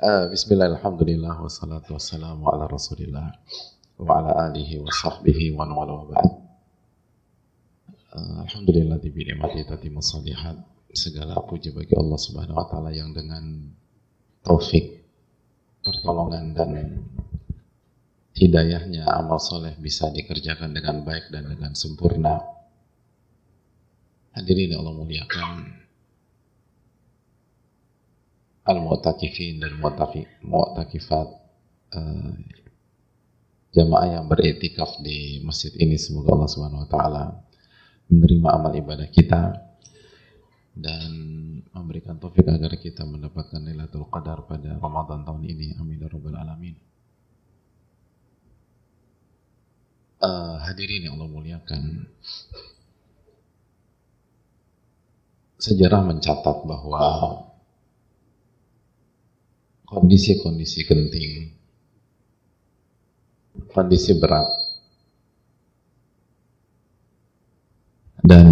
Uh, wassalatu wassalamu ala rasulillah wa ala alihi wa sahbihi wa wa ba'd. Uh, alhamdulillah musalihat. Segala puji bagi Allah subhanahu wa ta'ala yang dengan taufik, pertolongan dan hidayahnya amal soleh bisa dikerjakan dengan baik dan dengan sempurna. Hadirin Allah muliakan, al-mu'takifin dan mu'takifat uh, jamaah yang beretikaf di masjid ini semoga Allah Subhanahu wa taala menerima amal ibadah kita dan memberikan taufik agar kita mendapatkan Lailatul Qadar pada Ramadan tahun ini. Amin ya rabbal alamin. Uh, hadirin yang Allah muliakan. Sejarah mencatat bahwa kondisi-kondisi genting, kondisi berat, dan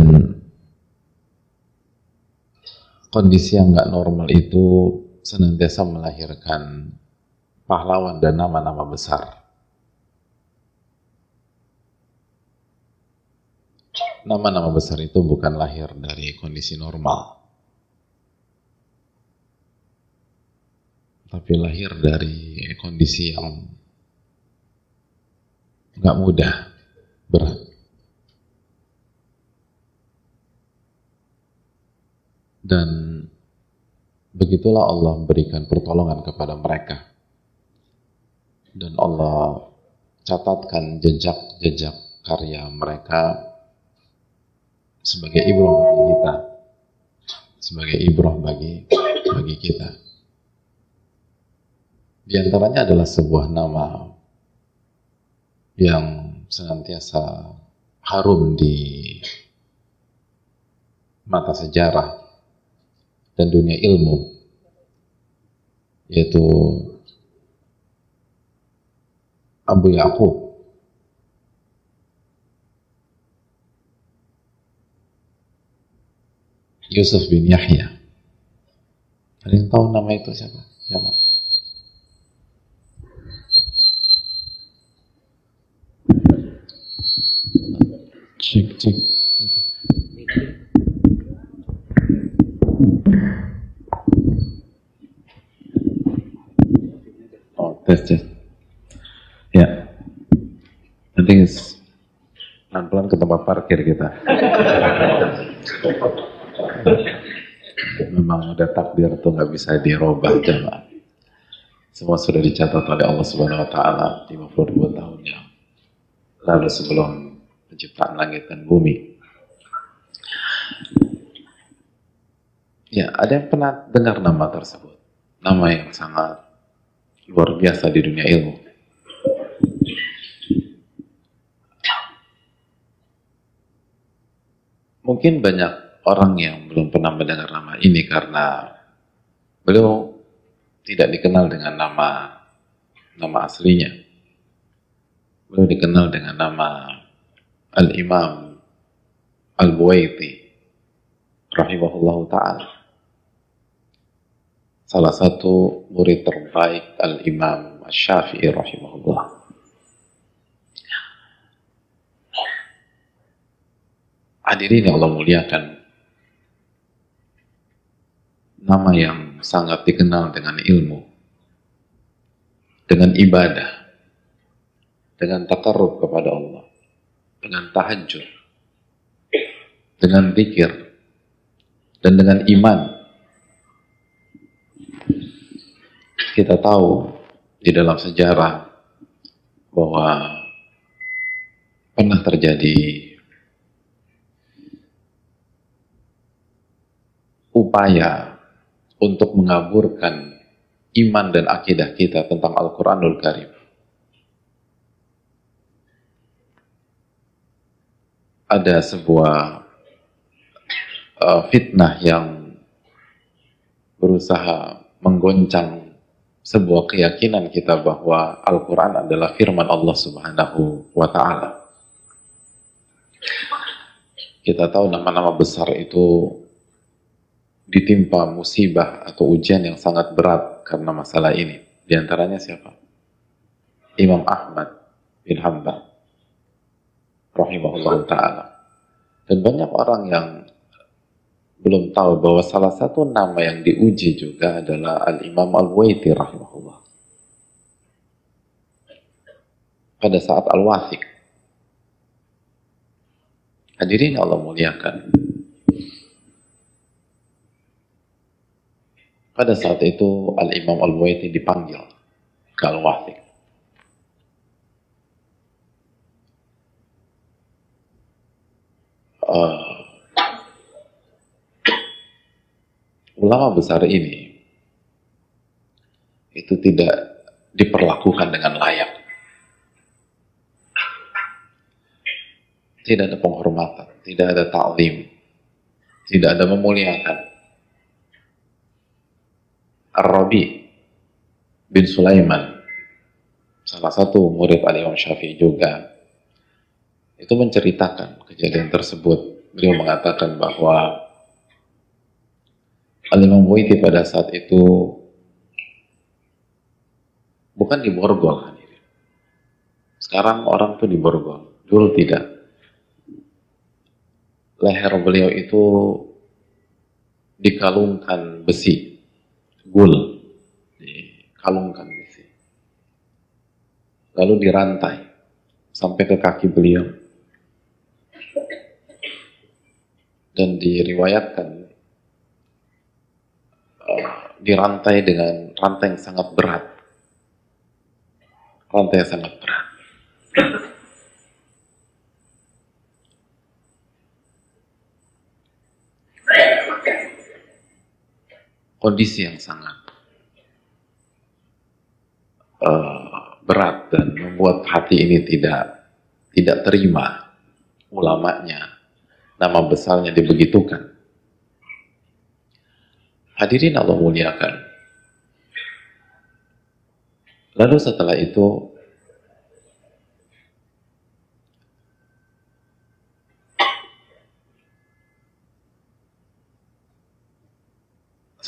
kondisi yang nggak normal itu senantiasa melahirkan pahlawan dan nama-nama besar. Nama-nama besar itu bukan lahir dari kondisi normal tapi lahir dari kondisi yang nggak mudah, berat. Dan begitulah Allah memberikan pertolongan kepada mereka. Dan Allah catatkan jejak-jejak karya mereka sebagai ibrah bagi kita. Sebagai ibrah bagi bagi kita. Di antaranya adalah sebuah nama yang senantiasa harum di mata sejarah dan dunia ilmu yaitu Abu Yaqub Yusuf bin Yahya ada tahu nama itu siapa? Siapa? Cek cek oh tes tes. Ya. Nanti pelan-pelan ke tempat parkir kita. Memang udah takdir tuh nggak bisa dirubah jemaah semua sudah dicatat oleh Allah Subhanahu wa taala 52 tahun yang lalu sebelum penciptaan langit dan bumi. Ya, ada yang pernah dengar nama tersebut? Nama yang sangat luar biasa di dunia ilmu. Mungkin banyak orang yang belum pernah mendengar nama ini karena beliau tidak dikenal dengan nama nama aslinya. Beliau dikenal dengan nama Al-Imam Al-Buwaiti rahimahullahu ta'ala. Salah satu murid terbaik Al-Imam Al-Syafi'i rahimahullah. Hadirin yang Allah muliakan nama yang sangat dikenal dengan ilmu dengan ibadah dengan takarrub kepada Allah dengan tahajud, dengan zikir, dan dengan iman. Kita tahu di dalam sejarah bahwa pernah terjadi upaya untuk mengaburkan iman dan akidah kita tentang Al-Quranul Karim. Ada sebuah uh, fitnah yang berusaha menggoncang sebuah keyakinan kita bahwa Al-Quran adalah firman Allah Subhanahu wa Ta'ala. Kita tahu nama-nama besar itu ditimpa musibah atau ujian yang sangat berat karena masalah ini. Di antaranya siapa? Imam Ahmad bin Hanbal rahimahullah taala. Dan banyak orang yang belum tahu bahwa salah satu nama yang diuji juga adalah Al-Imam Al-Waiti rahimahullah. Pada saat Al-Wathiq. Hadirin Allah muliakan. Pada saat itu Al-Imam Al-Waiti dipanggil ke Al-Wathiq. Uh, ulama besar ini itu tidak diperlakukan dengan layak. Tidak ada penghormatan, tidak ada ta'lim, tidak ada memuliakan. Ar-Rabi bin Sulaiman, salah satu murid Al-Imam Syafi'i juga, itu menceritakan kejadian tersebut. Beliau mengatakan bahwa Al-Imam pada saat itu bukan di Borgol. Sekarang orang tuh di Borgol. Dulu tidak. Leher beliau itu dikalungkan besi gul dikalungkan besi lalu dirantai sampai ke kaki beliau dan diriwayatkan dirantai dengan rantai yang sangat berat. Rantai yang sangat berat. Kondisi yang sangat uh, berat dan membuat hati ini tidak tidak terima ulamanya. Nama besarnya dibegitukan hadirin Allah muliakan lalu setelah itu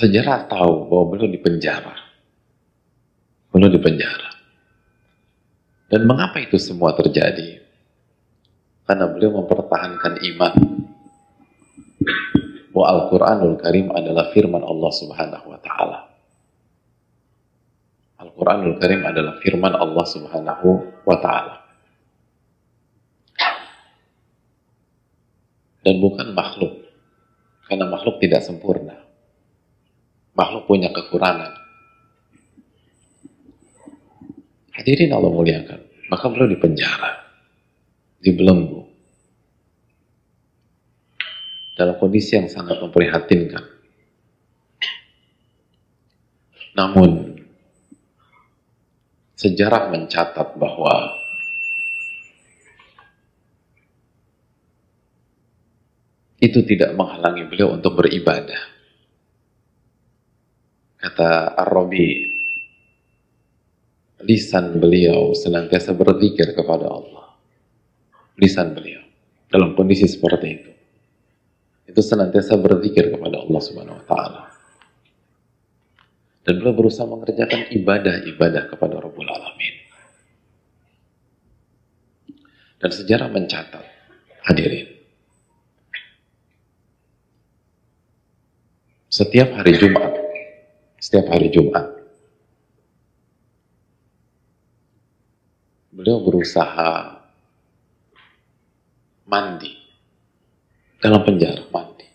sejarah tahu bahwa beliau dipenjara. Beliau dipenjara. Dan mengapa itu semua terjadi? Karena beliau mempertahankan iman. Bahwa Al-Quranul Karim adalah firman Allah Subhanahu wa Ta'ala. Al-Quranul Karim adalah firman Allah Subhanahu wa Ta'ala. Dan bukan makhluk. Karena makhluk tidak sempurna makhluk punya kekurangan. Hadirin Allah muliakan. Maka beliau dipenjara, dibelenggu. Dalam kondisi yang sangat memprihatinkan. Namun, sejarah mencatat bahwa itu tidak menghalangi beliau untuk beribadah. Kata Ar-Rabi, lisan beliau senantiasa berzikir kepada Allah. Lisan beliau dalam kondisi seperti itu. Itu senantiasa berzikir kepada Allah Subhanahu wa taala. Dan beliau berusaha mengerjakan ibadah-ibadah kepada Rabbul Alamin. Dan sejarah mencatat, hadirin, setiap hari Jumat setiap hari Jumat. Beliau berusaha mandi dalam penjara mandi.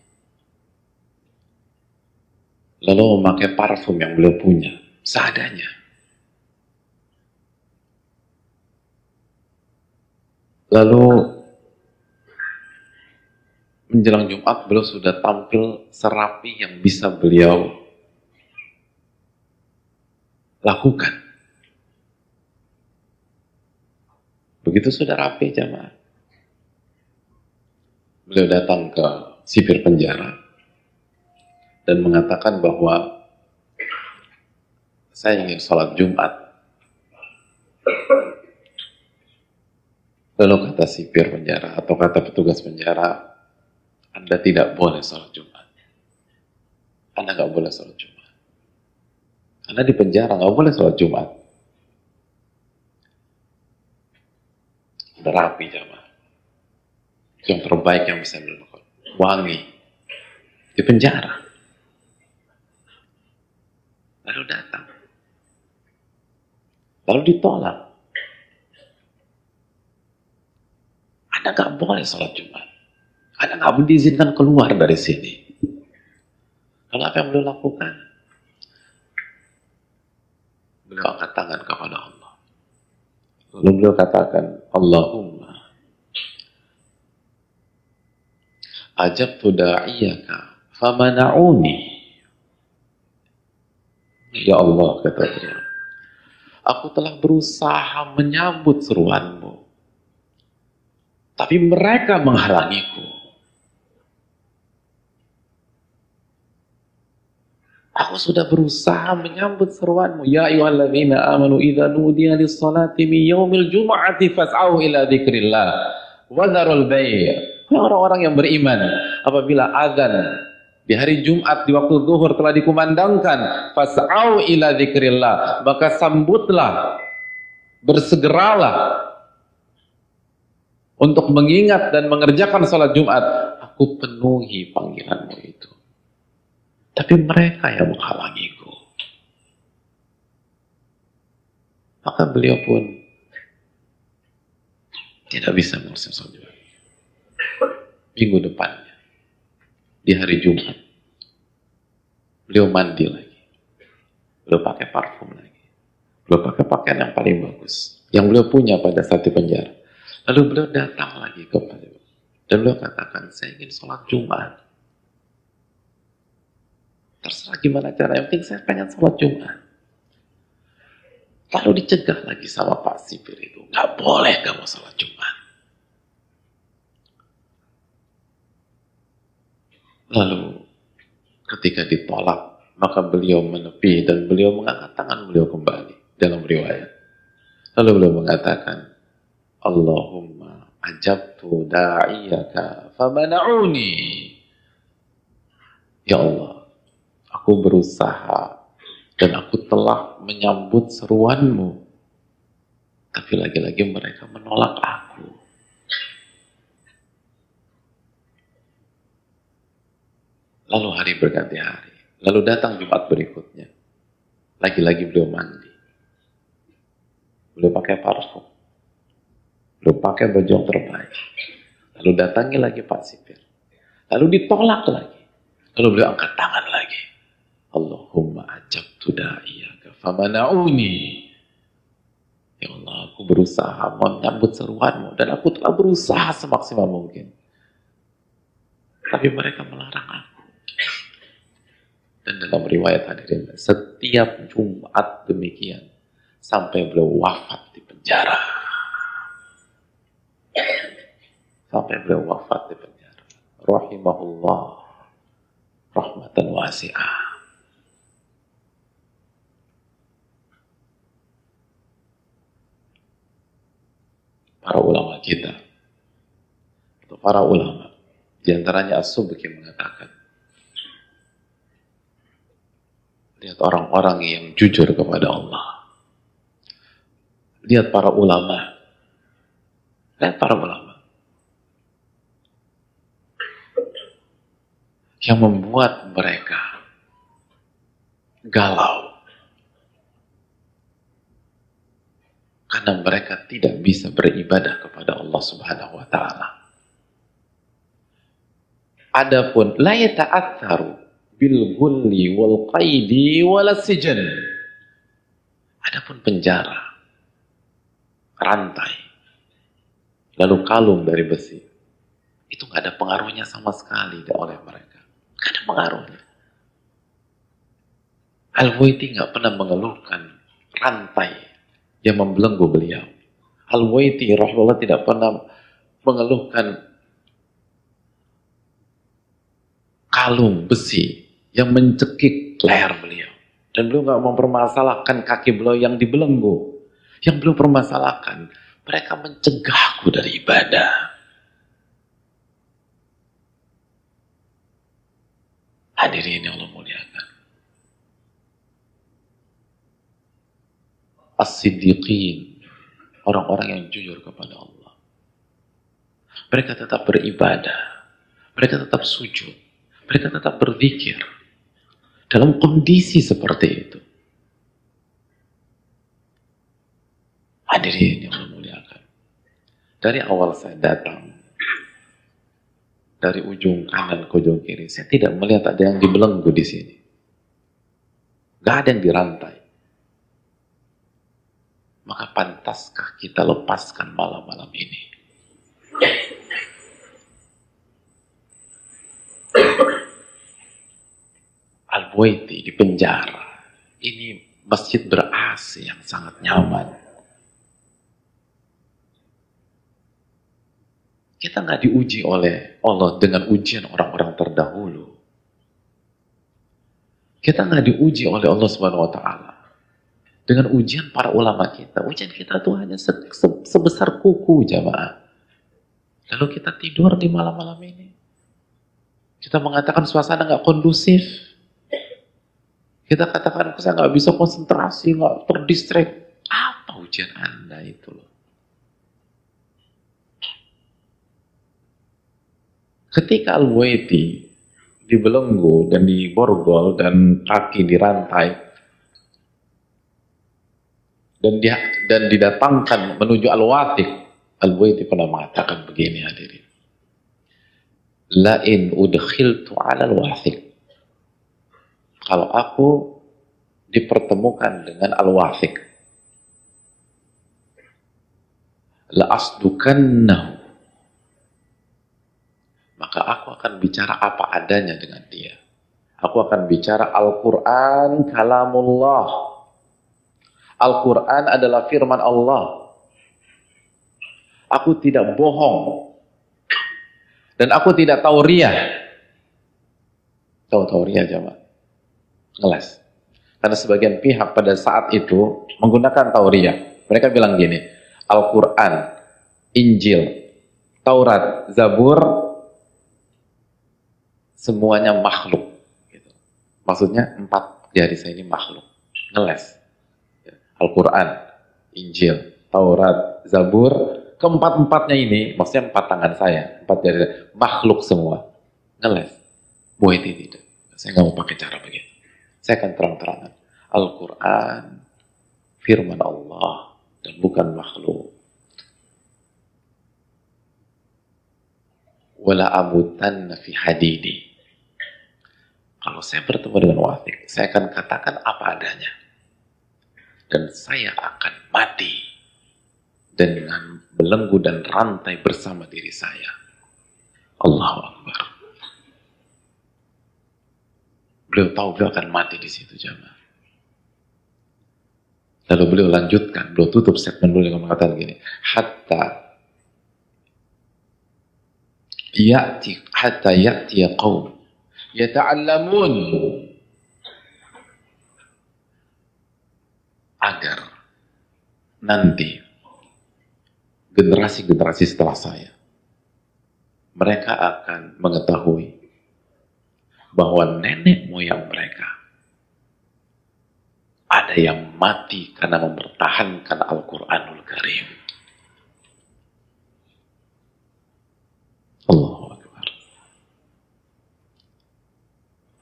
Lalu memakai parfum yang beliau punya seadanya. Lalu menjelang Jumat beliau sudah tampil serapi yang bisa beliau lakukan. Begitu sudah rapi jamaah. Beliau datang ke sipir penjara dan mengatakan bahwa saya ingin sholat Jumat. Lalu kata sipir penjara atau kata petugas penjara, Anda tidak boleh sholat Jumat. Anda nggak boleh sholat Jumat. Anda di penjara nggak boleh sholat Jumat. Udah rapi. Yang terbaik yang bisa dilakukan. Wangi. Di penjara. Lalu datang. Lalu ditolak. Anda nggak boleh sholat Jumat. Anda nggak boleh diizinkan keluar dari sini. Lalu apa yang beliau lakukan? Beliau angkat tangan kepada Allah. Lalu beliau katakan, Allahumma ajabtu da'iyaka famana'uni. Ya Allah, kata beliau. Aku telah berusaha menyambut seruanmu. Tapi mereka menghalangiku. Aku sudah berusaha menyambut seruanmu. Ya ayuhalladzina amanu idza nudiya lis-salati min yaumil jum'ati fas'au ila dzikrillah wa dzarul bai'. Orang-orang yang beriman apabila azan di hari Jumat di waktu zuhur telah dikumandangkan fas'au ila dzikrillah maka sambutlah bersegeralah untuk mengingat dan mengerjakan sholat Jumat aku penuhi panggilanmu itu tapi mereka yang menghalangiku. Maka beliau pun tidak bisa sholat Jumat. Minggu depannya, di hari Jumat, beliau mandi lagi. Beliau pakai parfum lagi. Beliau pakai pakaian yang paling bagus. Yang beliau punya pada saat di penjara. Lalu beliau datang lagi kepada dan beliau katakan, saya ingin sholat Jumat. Terserah gimana cara, yang penting saya pengen sholat Jumat. Lalu dicegah lagi sama Pak Sipir itu. Nggak boleh kamu sholat Jumat. Lalu ketika ditolak, maka beliau menepi dan beliau mengangkat tangan beliau kembali dalam riwayat. Lalu beliau mengatakan, Allahumma ajabtu da'iyaka famana'uni. Ya Allah, Aku berusaha dan aku telah menyambut seruanmu. Tapi lagi-lagi mereka menolak aku. Lalu hari berganti hari. Lalu datang Jumat berikutnya. Lagi-lagi beliau mandi. Beliau pakai parfum. Beliau pakai baju yang terbaik. Lalu datangi lagi Pak Sipir. Lalu ditolak lagi. Lalu beliau angkat tangan lagi. Allahumma ajabtu da'iyaka famana'uni. Ya Allah, aku berusaha menyambut seruanmu dan aku telah berusaha semaksimal mungkin. Tapi mereka melarang aku. Dan dalam riwayat hadirin, setiap Jumat demikian sampai beliau wafat di penjara. Sampai beliau wafat di penjara. Rahimahullah rahmatan wasi'ah. para ulama kita atau para ulama di antaranya As-Subki mengatakan lihat orang-orang yang jujur kepada Allah. Lihat para ulama. Lihat para ulama. Yang membuat mereka galau. Karena mereka tidak bisa beribadah kepada Allah Subhanahu wa taala. Adapun la bil ghulli wal qaidi wal sijan. Adapun penjara, rantai, lalu kalung dari besi, itu nggak ada pengaruhnya sama sekali oleh mereka. Nggak ada pengaruhnya. Al-Waiti nggak pernah mengeluhkan rantai yang membelenggu beliau. Al-Waiti rahimahullah tidak pernah mengeluhkan kalung besi yang mencekik leher beliau. Dan beliau nggak mempermasalahkan kaki beliau yang dibelenggu. Yang beliau permasalahkan, mereka mencegahku dari ibadah. Hadirin yang Allah muliakan. As-siddiqin. Orang-orang yang jujur kepada Allah. Mereka tetap beribadah. Mereka tetap sujud. Mereka tetap berzikir dalam kondisi seperti itu. Hadirin yang memuliakan. Dari awal saya datang, dari ujung kanan ke ujung kiri, saya tidak melihat ada yang dibelenggu di sini. Gak ada yang dirantai. Maka pantaskah kita lepaskan malam-malam ini? Al-Buaiti di penjara. Ini masjid ber yang sangat nyaman. Kita nggak diuji oleh Allah dengan ujian orang-orang terdahulu. Kita nggak diuji oleh Allah Subhanahu Wa Taala dengan ujian para ulama kita. Ujian kita tuh hanya se se sebesar kuku jamaah. Lalu kita tidur di malam-malam ini. Kita mengatakan suasana nggak kondusif. Kita katakan saya nggak bisa konsentrasi, nggak terdistrek. Apa ujian anda itu loh? Ketika Al-Waiti dibelenggu dan diborgol dan kaki dirantai dan dia dan didatangkan menuju Al-Watiq Al-Waiti pernah mengatakan begini hadirin lain udkhiltu ala al-wathiq kalau aku dipertemukan dengan al-wathiq la asdukannahu maka aku akan bicara apa adanya dengan dia. Aku akan bicara Al-Quran kalamullah. Al-Quran adalah firman Allah. Aku tidak bohong. Dan aku tidak tahu. Tahu tahu ria jamaah. Ngeles. Karena sebagian pihak pada saat itu menggunakan tauria. Mereka bilang gini, Al-Quran, Injil, Taurat, Zabur, semuanya makhluk. Gitu. Maksudnya empat jari saya ini makhluk. Ngeles. Ya. Al-Quran, Injil, Taurat, Zabur, keempat-empatnya ini, maksudnya empat tangan saya, empat saya, makhluk semua. Ngeles. Buat itu tidak. Saya nggak mau pakai cara begitu. Saya akan terang-terangan. Al-Quran, firman Allah, dan bukan makhluk. Wala amutan fi hadidi. Kalau saya bertemu dengan wafik, saya akan katakan apa adanya. Dan saya akan mati dengan belenggu dan rantai bersama diri saya. Allahu Akbar. Beliau tahu beliau akan mati di situ jamaah. Lalu beliau lanjutkan, beliau tutup segmen dulu dengan mengatakan gini, hatta ya'ti hatta ya'ti qaum yata'allamun agar nanti generasi-generasi setelah saya mereka akan mengetahui bahwa nenek moyang mereka ada yang mati karena mempertahankan Al-Quranul Karim. Allah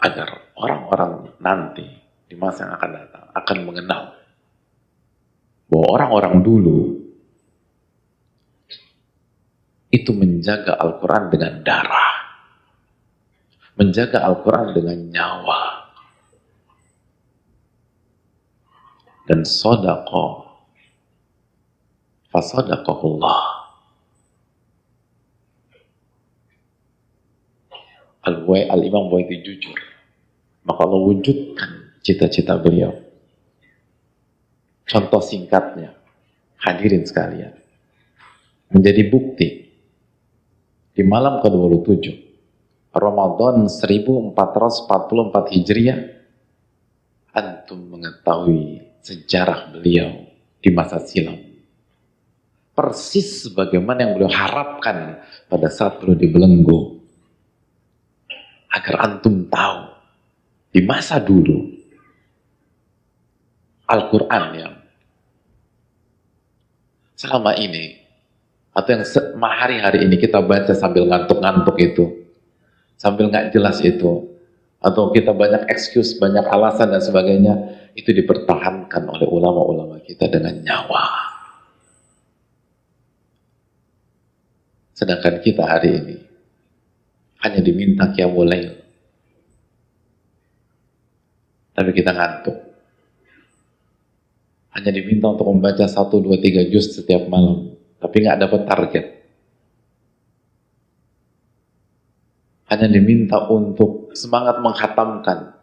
agar orang-orang nanti di masa yang akan datang akan mengenal bahwa orang-orang dulu itu menjaga Al-Quran dengan darah, menjaga Al-Quran dengan nyawa, dan sodako, fasodaqahullah. Al-Imam Buaiti jujur. Maka Allah wujudkan cita-cita beliau. Contoh singkatnya, hadirin sekalian, menjadi bukti. Di malam ke-27 Ramadan 1444 Hijriah antum mengetahui sejarah beliau di masa silam. Persis sebagaimana yang beliau harapkan pada saat beliau dibelenggu. Agar antum tahu di masa dulu Al-Quran yang selama ini atau yang hari-hari ini kita baca sambil ngantuk-ngantuk itu, sambil nggak jelas itu, atau kita banyak excuse, banyak alasan dan sebagainya, itu dipertahankan oleh ulama-ulama kita dengan nyawa. Sedangkan kita hari ini hanya diminta qiyamul Tapi kita ngantuk. Hanya diminta untuk membaca 1, 2, 3 juz setiap malam tapi nggak dapat target. Hanya diminta untuk semangat menghatamkan.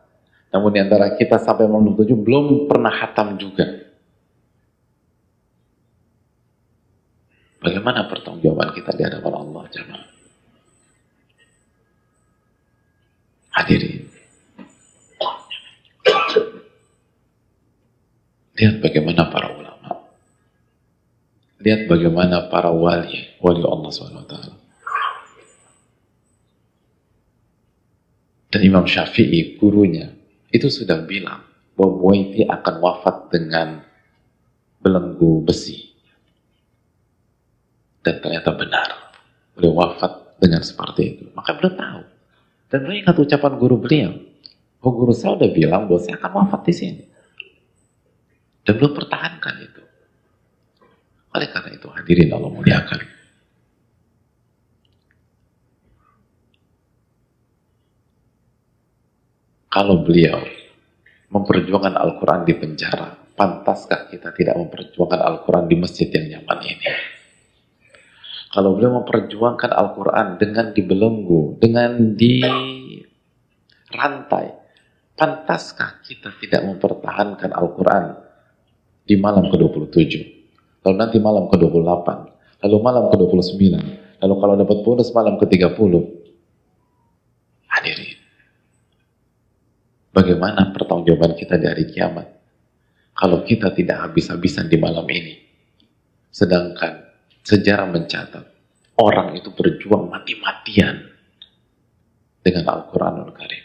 Namun di antara kita sampai malam 27 belum pernah hatam juga. Bagaimana pertanggungjawaban kita di hadapan Allah jemaah? Hadirin. Lihat bagaimana para ulama Lihat bagaimana para wali, wali Allah SWT. Dan Imam Syafi'i, gurunya, itu sudah bilang bahwa Buaiti akan wafat dengan belenggu besi. Dan ternyata benar. Beliau wafat dengan seperti itu. Maka beliau tahu. Dan beliau ingat ucapan guru beliau. Oh guru saya udah bilang bahwa saya akan wafat di sini. Dan beliau pertahankan itu. Oleh karena itu hadirin Allah muliakan. Kalau beliau memperjuangkan Al-Quran di penjara, pantaskah kita tidak memperjuangkan Al-Quran di masjid yang nyaman ini? Kalau beliau memperjuangkan Al-Quran dengan dibelenggu, dengan di rantai, pantaskah kita tidak mempertahankan Al-Quran di malam ke-27? lalu nanti malam ke-28, lalu malam ke-29, lalu kalau dapat bonus malam ke-30. Hadirin. Bagaimana pertanggungjawaban kita dari kiamat? Kalau kita tidak habis-habisan di malam ini. Sedangkan sejarah mencatat, orang itu berjuang mati-matian dengan Al-Quranul Karim.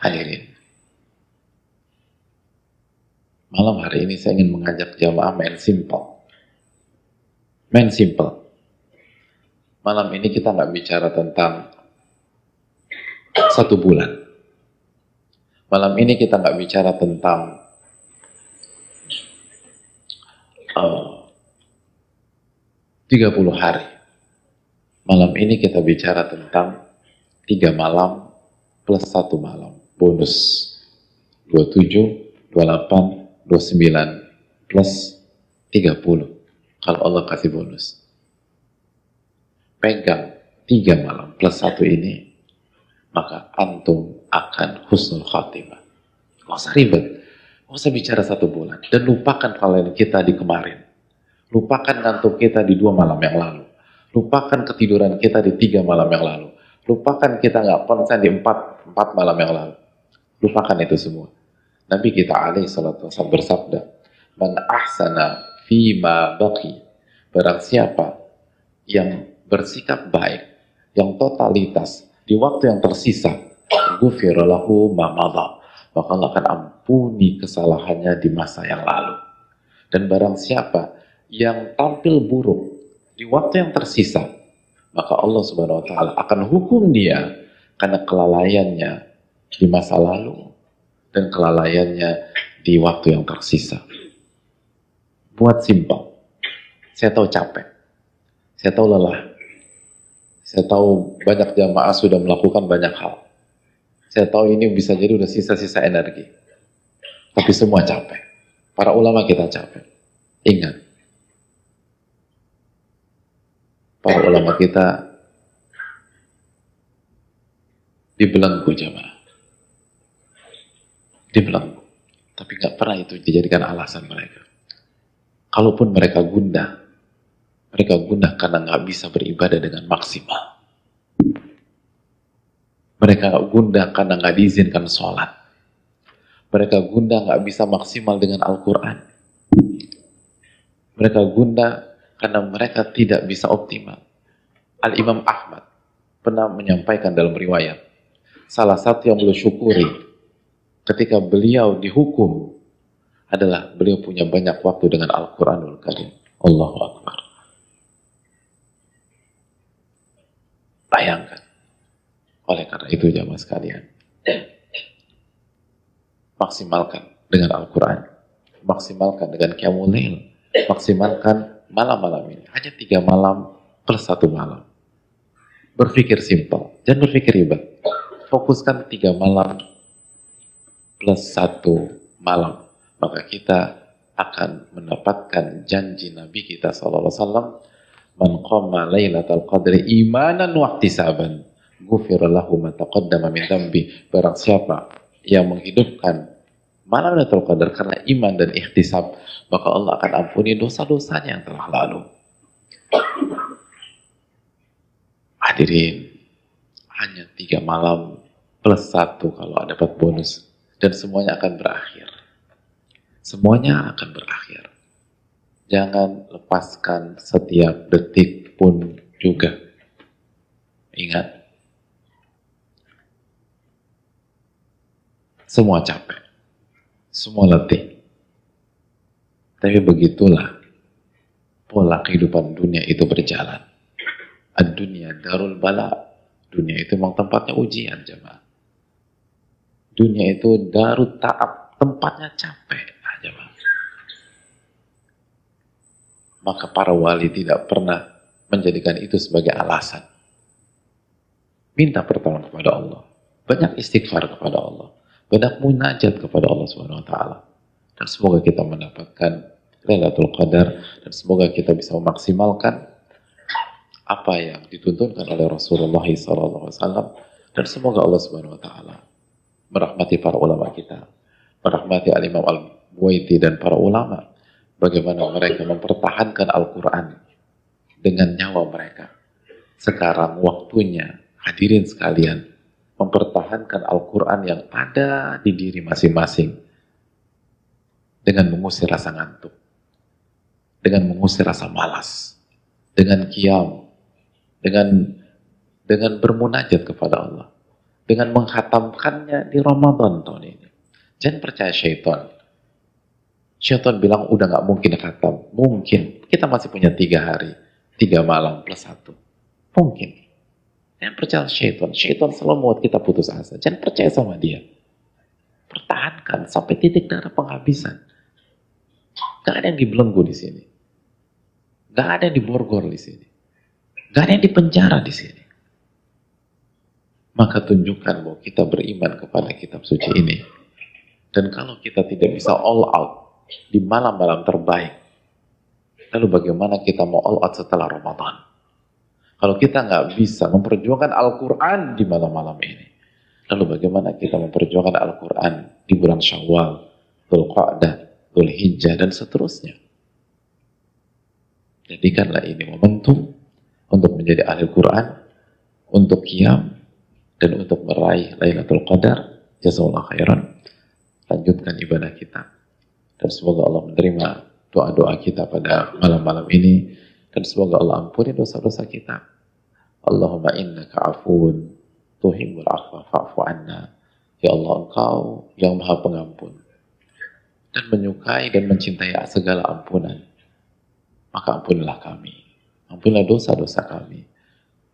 Hadirin. Malam hari ini saya ingin mengajak jamaah main simple. Main simple. Malam ini kita nggak bicara tentang satu bulan. Malam ini kita nggak bicara tentang uh, 30 hari. Malam ini kita bicara tentang tiga malam plus satu malam. Bonus 27, 28, 29 plus 30 kalau Allah kasih bonus. Pegang tiga malam plus satu ini, maka antum akan husnul khatimah. Gak usah ribet. Gak usah bicara satu bulan. Dan lupakan kalian kita di kemarin. Lupakan ngantuk kita di dua malam yang lalu. Lupakan ketiduran kita di tiga malam yang lalu. Lupakan kita nggak konsen di empat, empat malam yang lalu. Lupakan itu semua. Nabi kita alaihi salatu wasallam bersabda, "Man ahsana fima baqi." Barang siapa yang bersikap baik, yang totalitas di waktu yang tersisa, ghufira lahu ma. Maka Allah akan ampuni kesalahannya di masa yang lalu. Dan barang siapa yang tampil buruk di waktu yang tersisa, maka Allah Subhanahu wa taala akan hukum dia karena kelalaiannya di masa lalu dan kelalaiannya di waktu yang tersisa. Buat simpel. Saya tahu capek. Saya tahu lelah. Saya tahu banyak jamaah sudah melakukan banyak hal. Saya tahu ini bisa jadi udah sisa-sisa energi. Tapi semua capek. Para ulama kita capek. Ingat. Para ulama kita dibelenggu jamaah dibelenggu. Tapi nggak pernah itu dijadikan alasan mereka. Kalaupun mereka gundah, mereka gundah karena nggak bisa beribadah dengan maksimal. Mereka gundah karena nggak diizinkan sholat. Mereka gundah nggak bisa maksimal dengan Al-Quran. Mereka gundah karena mereka tidak bisa optimal. Al-Imam Ahmad pernah menyampaikan dalam riwayat, salah satu yang beliau syukuri ketika beliau dihukum adalah beliau punya banyak waktu dengan Al-Quranul Karim. Allahu Akbar. Bayangkan. Oleh karena itu jamaah sekalian. Maksimalkan dengan Al-Quran. Maksimalkan dengan Qiyamulail. Maksimalkan malam-malam ini. Hanya tiga malam plus satu malam. Berpikir simpel. Jangan berpikir ribet. Fokuskan tiga malam plus satu malam maka kita akan mendapatkan janji Nabi kita sallallahu alaihi wasallam man qama lailatal qadri imanan wa ihtisaban ghufira lahu ma taqaddama min dhanbi. Barang siapa yang menghidupkan malam Lailatul Qadar karena iman dan ikhtisab maka Allah akan ampuni dosa-dosanya yang telah lalu. Hadirin hanya tiga malam plus satu kalau dapat bonus dan semuanya akan berakhir. Semuanya akan berakhir. Jangan lepaskan setiap detik pun juga. Ingat, semua capek, semua letih. Tapi begitulah pola kehidupan dunia itu berjalan. Ad-dunia darul bala. Dunia itu memang tempatnya ujian, jemaah. Dunia itu darut ta'ab, tempatnya capek maka para wali tidak pernah menjadikan itu sebagai alasan. Minta pertolongan kepada Allah. Banyak istighfar kepada Allah. Banyak munajat kepada Allah Subhanahu wa taala. Dan semoga kita mendapatkan Lailatul Qadar dan semoga kita bisa memaksimalkan apa yang dituntunkan oleh Rasulullah SAW dan semoga Allah Subhanahu wa taala merahmati para ulama kita, merahmati Al-Imam Al-Buaiti dan para ulama bagaimana mereka mempertahankan Al-Quran dengan nyawa mereka. Sekarang waktunya hadirin sekalian mempertahankan Al-Quran yang ada di diri masing-masing dengan mengusir rasa ngantuk, dengan mengusir rasa malas, dengan kiam, dengan dengan bermunajat kepada Allah, dengan menghatamkannya di Ramadan tahun ini. Jangan percaya syaitan. Syaitan bilang udah nggak mungkin khatam. Mungkin. Kita masih punya tiga hari. Tiga malam plus satu. Mungkin. Jangan percaya syaitan. Syaitan selalu membuat kita putus asa. Jangan percaya sama dia. Pertahankan sampai titik darah penghabisan. Gak ada yang dibelenggu di sini. Gak ada yang diborgor di sini. Gak ada yang dipenjara di sini. Maka tunjukkan bahwa kita beriman kepada kitab suci ini. Dan kalau kita tidak bisa all out di malam-malam terbaik. Lalu bagaimana kita mau all out setelah Ramadan? Kalau kita nggak bisa memperjuangkan Al-Quran di malam-malam ini, lalu bagaimana kita memperjuangkan Al-Quran di bulan Syawal, Dhul Qa'dah, Dhul Hijjah, dan seterusnya? Jadikanlah ini momentum untuk menjadi ahli Quran, untuk kiam, dan untuk meraih Lailatul Qadar. Jazakallah khairan. Lanjutkan ibadah kita. Dan semoga Allah menerima doa-doa kita pada malam-malam ini. Dan semoga Allah ampuni dosa-dosa kita. Allahumma innaka afun tuhimmul afwa fa'fu anna. Ya Allah engkau yang maha pengampun. Dan menyukai dan mencintai segala ampunan. Maka ampunilah kami. Ampunilah dosa-dosa kami.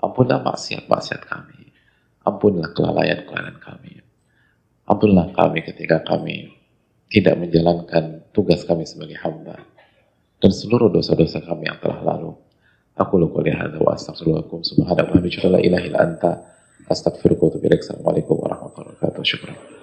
Ampunilah maksiat-maksiat kami. Ampunilah kelalaian-kelalaian kami. Ampunilah kami ketika kami tidak menjalankan tugas kami sebagai hamba dan seluruh dosa-dosa kami yang telah lalu. Aku lupa lihat wa astaghfirullahaladzim subhanahu wa ta'ala ilaha anta astaghfiruka wa atubu Assalamualaikum warahmatullahi wabarakatuh. Syukran.